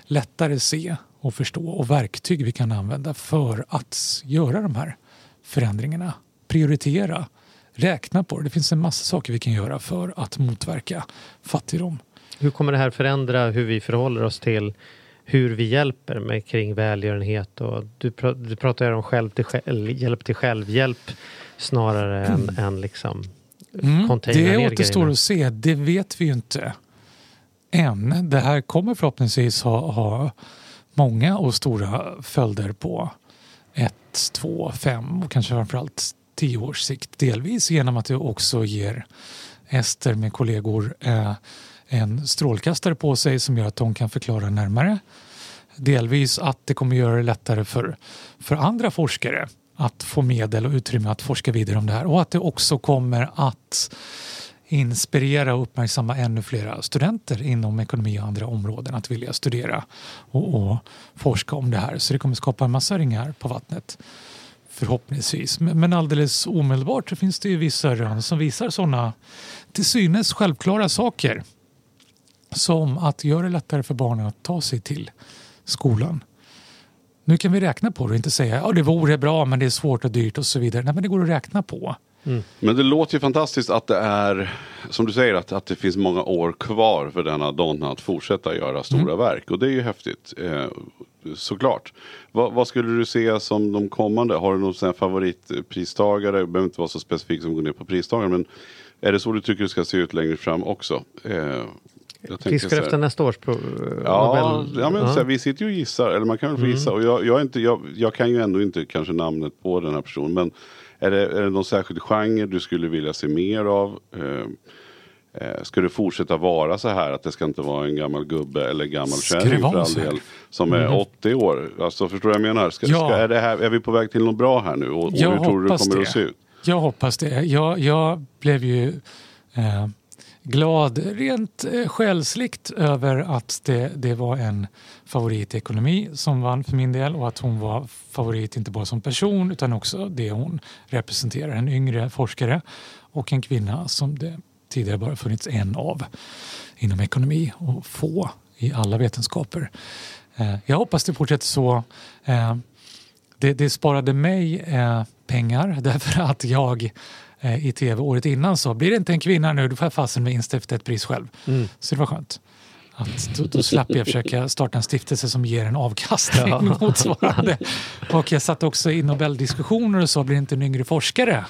lättare se och förstå och verktyg vi kan använda för att göra de här förändringarna. Prioritera, räkna på det. Det finns en massa saker vi kan göra för att motverka fattigdom. Hur kommer det här förändra hur vi förhåller oss till hur vi hjälper med kring välgörenhet och du, pr du pratar om själv till själv, hjälp till självhjälp snarare mm. än, än liksom mm. Det återstår att se, det vet vi ju inte än. Det här kommer förhoppningsvis ha, ha många och stora följder på ett, två, fem och kanske framförallt tio års sikt. Delvis genom att det också ger Ester med kollegor eh, en strålkastare på sig som gör att de kan förklara närmare. Delvis att det kommer göra det lättare för, för andra forskare att få medel och utrymme att forska vidare om det här och att det också kommer att inspirera och uppmärksamma ännu fler studenter inom ekonomi och andra områden att vilja studera och, och forska om det här. Så det kommer skapa en massa ringar på vattnet förhoppningsvis. Men alldeles omedelbart så finns det ju vissa rön som visar sådana till synes självklara saker som att göra det lättare för barnen att ta sig till skolan. Nu kan vi räkna på det och inte säga att ja, det vore bra men det är svårt och dyrt och så vidare. Nej, men det går att räkna på. Mm. Men det låter ju fantastiskt att det är, som du säger, att, att det finns många år kvar för denna donna att fortsätta göra stora mm. verk. Och det är ju häftigt, eh, såklart. Va, vad skulle du se som de kommande? Har du någon favoritpristagare? Det behöver inte vara så specifikt som går ner på pristagaren. Men är det så du tycker det ska se ut längre fram också? Eh, Fiskar efter nästa års pro- ja, ja, men så här, vi sitter ju och gissar, eller man kan väl få mm. gissa. Och jag, jag, är inte, jag, jag, kan ju ändå inte kanske namnet på den här personen. Men är det, är det någon särskild genre du skulle vilja se mer av? Eh, eh, ska det fortsätta vara så här att det ska inte vara en gammal gubbe eller gammal kärring för all del. Som är mm. 80 år. Alltså förstår du vad jag menar? Ska, ja. ska, är, det här, är vi på väg till något bra här nu? Och, och hur tror du det kommer det. att se ut? Jag hoppas det. Jag, jag blev ju eh, glad rent eh, själsligt över att det, det var en favorit i ekonomi som vann för min del och att hon var favorit inte bara som person utan också det hon representerar. En yngre forskare och en kvinna som det tidigare bara funnits en av inom ekonomi och få i alla vetenskaper. Eh, jag hoppas det fortsätter så. Eh, det, det sparade mig pengar därför att jag i tv året innan sa blir det inte en kvinna nu då får jag fasen vinst efter ett pris själv. Mm. Så det var skönt. Att då, då slapp jag försöka starta en stiftelse som ger en avkastning ja. motsvarande. Och jag satt också i Nobeldiskussioner och sa blir det inte en yngre forskare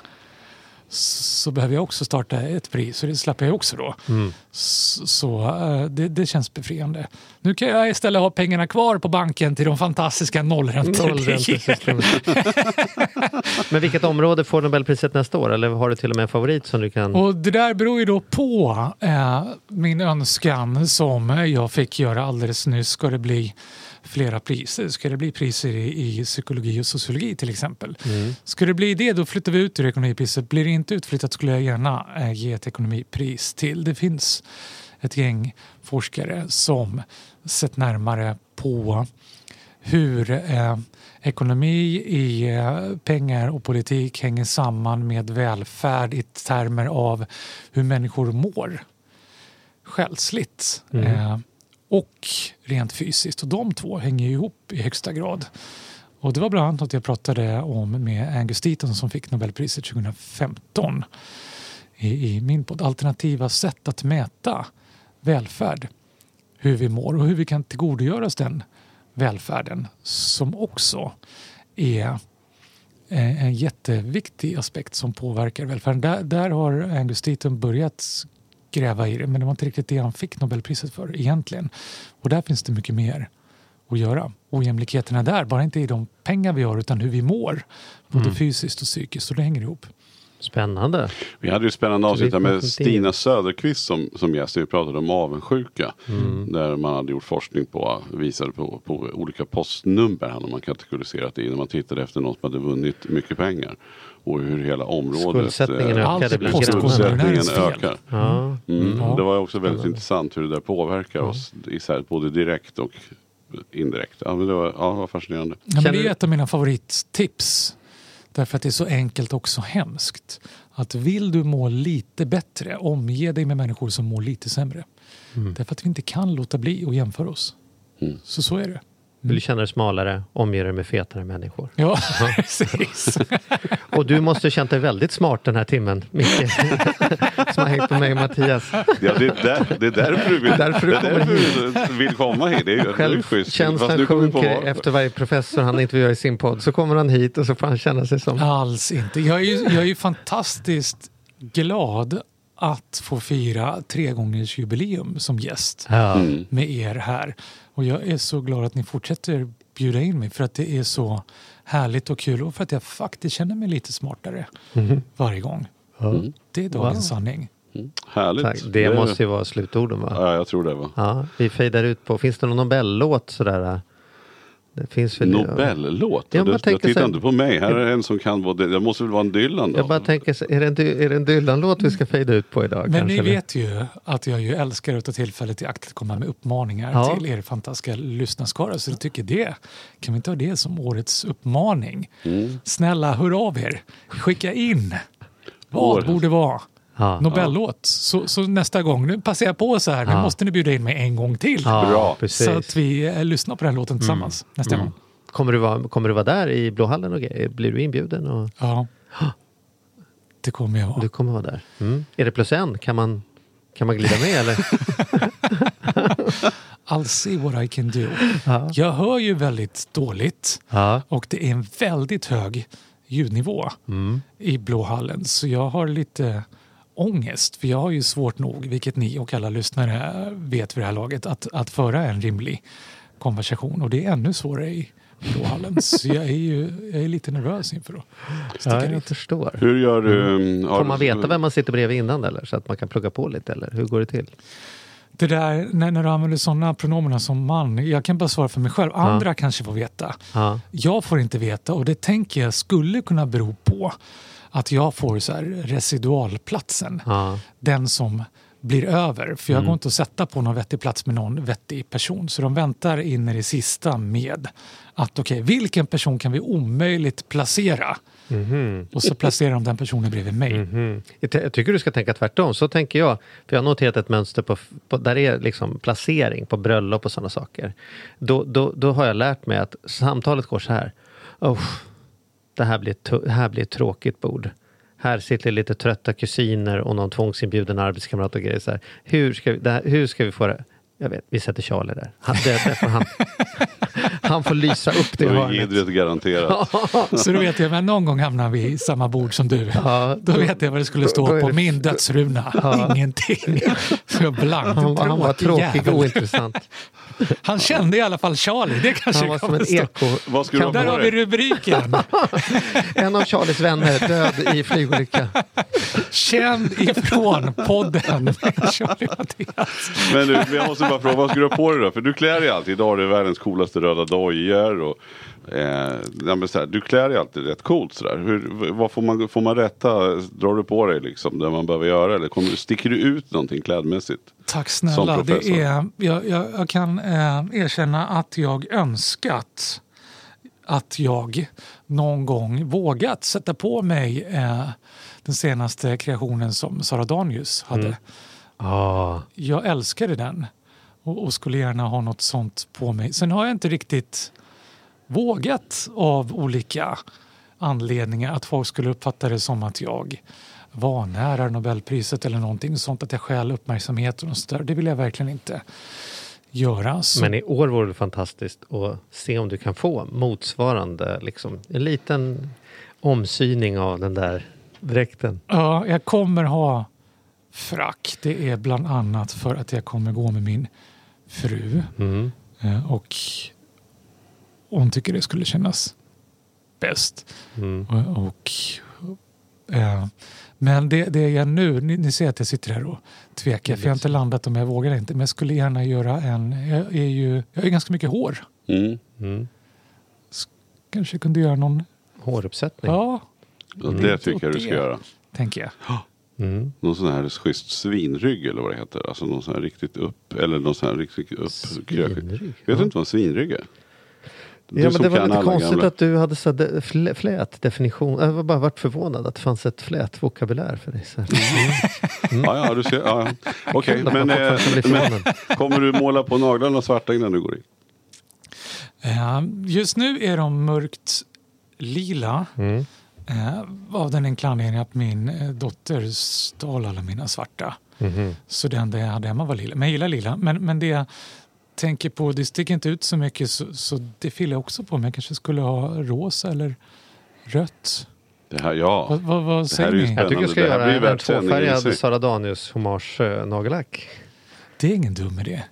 så behöver jag också starta ett pris och det slapp jag också då. Mm. Så, eh, det, det, känns befriande. Nu kan jag istället ha pengarna kvar på banken till de fantastiska nollräntesystemen. Men vilket område får Nobelpriset nästa år? Eller har du till och med en favorit som du kan... Och det där beror ju då på eh, min önskan som jag fick göra alldeles nyss. Ska det bli flera priser. Ska det bli priser i, i psykologi och sociologi till exempel. Mm. Ska det bli det då flyttar vi ut ur ekonomipriset. Blir det inte utflyttat skulle jag gärna eh, ge ett ekonomipris till. Det finns ett gäng forskare som sett närmare på hur eh, ekonomi i eh, pengar och politik hänger samman med välfärd i termer av hur människor mår själsligt. Mm. Eh, och rent fysiskt. Och de två hänger ihop i högsta grad. Och det var bland annat något jag pratade om med Angus Deaton som fick Nobelpriset 2015 i, i min podd, alternativa sätt att mäta välfärd. Hur vi mår och hur vi kan tillgodogöra oss den välfärden som också är eh, en jätteviktig aspekt som påverkar välfärden. Där, där har Angus Deaton börjat gräva i det men det var inte riktigt det han fick Nobelpriset för egentligen. Och där finns det mycket mer att göra. Ojämlikheten är där, bara inte i de pengar vi har utan hur vi mår. Både Mm. fysiskt och psykiskt. Så det hänger ihop. Spännande. Vi hade ju spännande avsnitt med Stina Söderqvist som, som gäst. Vi pratade om avundsjuka. Mm. Där man hade gjort forskning på, visade på, på olika postnummer. Hade man kategoriserat det. När man tittade efter någon som hade vunnit mycket pengar. Och hur hela området. Skuldsättningen eh, Allt ökade. Skuldsättningen ökar. Ja. Mm. Ja. Det var också väldigt Spännande. intressant hur det där påverkar oss. Isär, både direkt och indirekt. Ja, men det, var, ja, det var fascinerande. Ja, men det är du- ett av mina favorittips. Därför att det är så enkelt och också hemskt. Att vill du må lite bättre, omge dig med människor som mår lite sämre. Mm. Därför att vi inte kan låta bli att jämföra oss. Mm. Så så är det. Vill du känna dig smalare, omge dig med fetare människor. Ja, precis. Och du måste ha känt dig väldigt smart den här timmen, Micke. Som har hängt med mig och Mattias. Ja, det, är där, det är därför du vill, Därför du det är kommer därför du vill komma hit. Det är, det är ju Självkänslan du kommer på sjunker vad- efter varje professor han intervjuar i sin podd. Så kommer han hit och så får han känna sig som... Alls inte. Jag är, ju, jag är ju fantastiskt glad att få fira tregångersjubileum som gäst Ja. Mm. med er här. Och jag är så glad att ni fortsätter bjuda in mig för att det är så härligt och kul och för att jag faktiskt känner mig lite smartare Mhm. varje gång. Mm. Det är dagens Wow. sanning. Härligt. Tack. Det måste ju vara slutorden va? Ja, jag tror det va. Ja, vi fejdar ut på, finns det någon Nobellåt sådär? Det finns väl Nobellåt? Ja, du, tänker jag tittar inte på mig. Här är en som kan både, det måste väl vara en Dylan då? Jag bara tänker, så- är det en, Dy- är det en Dylan-låt vi ska fejda ut på idag? Men kanske, ni eller? vet ju att jag ju älskar att ta tillfället i akt att komma med uppmaningar Ja. till er fantastiska lyssnarskara. Så jag tycker det, kan vi inte ha det som årets uppmaning? Mm. Snälla, hör av er. Skicka in vad Årets. borde vara Ja. Nobellåt. Så, så nästa gång, nu passar jag på så här, nu Ja. måste ni bjuda in mig en gång till. Ja, Bra. Så att vi eh, lyssnar på den låten tillsammans nästa Mm. gång. Kommer, du vara, kommer du vara där i Blåhallen och grejer? Blir du inbjuden? Och Ja. Det kommer jag vara. du kommer vara där? Mm. Är det plus en? Kan man, kan man glida med eller? I'll see what I can do. Ja. Jag hör ju väldigt dåligt. Ja. Och det är en väldigt hög ljudnivå Mm. i Blåhallen. Så jag har lite ångest. För jag har ju svårt nog, vilket ni och alla lyssnare vet vid det här laget, att, att föra en rimlig konversation. Och det är ännu svårare i Blåhallen. Så jag är ju jag är lite nervös inför att sticka ja, jag dit. förstår. Hur gör du? mm, Får man veta vem man sitter bredvid innan eller? Så att man kan plugga på lite eller? Hur går det till? Det där, när, när du använder sådana pronomen som man, jag kan bara svara för mig själv. Andra kanske får veta. Ja. Jag får inte veta och det tänker jag skulle kunna bero på att jag får så här residualplatsen. Ja. Den som blir över. För jag Mm. går inte att sätta på någon vettig plats med någon vettig person. Så de väntar in i det sista med att okej, vilken person kan vi omöjligt placera? Mhm. Och så placerar de den personen bredvid mig. Jag ty- Jag tycker du ska tänka tvärtom. Så tänker jag. För jag har noterat ett mönster på, på där är liksom placering på bröllop och sådana saker. Då, då, då har jag lärt mig att samtalet går så här. Oh, det, här blir ett, det här blir ett tråkigt bord. Här sitter lite trötta kusiner och någon tvångsinbjuden arbetskamrat och grejer. Så här. Hur, ska vi, det här, hur ska vi få det? Jag vet, vi sätter Charlie där. Han, det, det får han, han får lysa upp det Då är hörnet. Idret garanterat. Så då vet jag, men någon gång hamnar vi i samma bord som du. Ja, Då vet jag vad det skulle då stå på det- min dödsruna. Ingenting. Så blankt. Han, var- han var Tråkig och ointressant. Han kände i alla fall Charlie. Det kanske Han var som en eko. Vad du ha Där har vi rubriken. En av Charlies vänner död i flygolycka. Känd ifrån podden med Charlie Mattias. Men du, jag måste bara fråga, vad ska du ha på dig då? För du klär dig alltid. Idag har du världens coolaste röda dojor. Och, eh, så här, du klär dig alltid rätt coolt sådär. Hur, vad får man, får man rätta? Drar du på dig liksom det man behöver göra? Eller kommer, sticker du ut någonting klädmässigt? Tack Som snälla. Det är, jag, jag, jag kan eh, erkänna att jag önskat att jag någon gång vågat sätta på mig eh, den senaste kreationen som Sara Danius hade. Mm. Ah, Jag älskade den och, och skulle gärna ha något sånt på mig. Sen har jag inte riktigt vågat av olika anledningar att folk skulle uppfatta det som att jag vanärar Nobelpriset eller någonting sånt, att jag stjäl uppmärksamheten och så där. Det vill jag verkligen inte göra. Så, Men i år vore det fantastiskt att se om du kan få motsvarande, liksom, en liten omsyning av den där dräkten. ja, jag kommer ha frack. Det är bland annat för att jag kommer gå med min fru Mm. eh, och hon tycker det skulle kännas bäst. Mm. Och, och, eh, men det, det är jag nu, ni, ni ser att jag sitter här och tvekar för jag har inte landat om jag vågar inte. Men jag skulle gärna göra en, jag är ju, jag har ju ganska mycket hår. Mm. Mm. Kanske kunde göra någon, Håruppsättning. ja, Ja, det tycker jag du det. ska göra. tänker jag. Mm. Någon sån här schysst svinrygg eller vad det heter. Alltså någon sån här riktigt upp. Eller någon sån här riktigt upp. Svinrygg, Vet ja. du inte vad en svinrygg är? Du Ja, men det var lite konstigt gamla- att du hade så de, flä- flät definition. Jag var bara varit förvånad att det fanns ett flät vokabulär för dig. Så. här. Ja, ja, du ser. Ja, ja. Okej, man men, eh, men kommer du måla på naglarna svarta innan du går in? Eh, just nu är de mörkt lila. Mm. Eh, av den enkla anledningen att min eh, dotter stal alla mina svarta. Mhm. Så det enda jag hade hemma var lila. Men jag gillar lila. Men, men det jag tänker på, det sticker inte ut så mycket så, så det fyller jag också på. Men jag kanske skulle ha rosa eller rött. Det här, ja. Vad, vad, vad här säger är ju? Jag tycker du ska Det här göra en tvåfärgad. Sara Danius hommage nagellack. Det är ingen dum idé.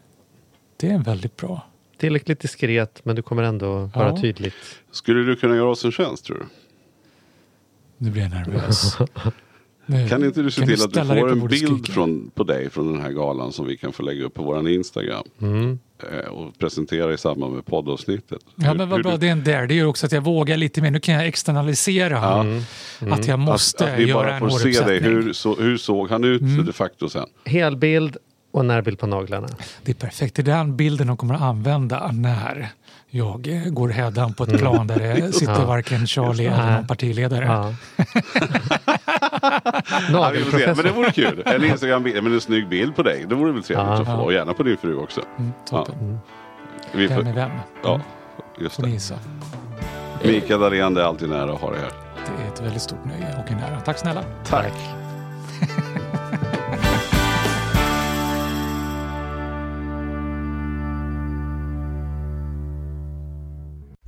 Det är en väldigt bra. Tillräckligt diskret men du kommer ändå vara Ja. tydligt. Skulle du kunna göra oss en tjänst tror du? Nu blir jag nervös. Nu, Kan inte du se till att du får en bild från, på dig från den här galan som vi kan få lägga upp på vår Instagram. Mm. eh, Och presentera i samband med poddavsnittet. Ja Hur- men vad bra, du- det är en där. Det gör också att jag vågar lite mer. Nu kan jag externalisera Ja. att jag måste att, att vi göra bara en får se dig. Hur, så, hur såg han ut Mm. de facto sen? Helbild och närbild på naglarna. Det är perfekt. Det är den bilden de kommer att använda när jag går hädan på ett plan där det sitter Ja. varken Charlie Just eller någon partiledare. Ja. Ja, vi får se. Men det vore kul. En Instagram-bild, men en snygg bild på dig. Det vore väl trevligt Ja. att få. Och gärna på din fru också. Mm, toppen. Vi Vem är vem? ja, just Får ni det. gissa. Mikael Dahlén, det är alltid nära att ha dig här. Det är ett väldigt stort nöje och en ära. Tack snälla. Tack.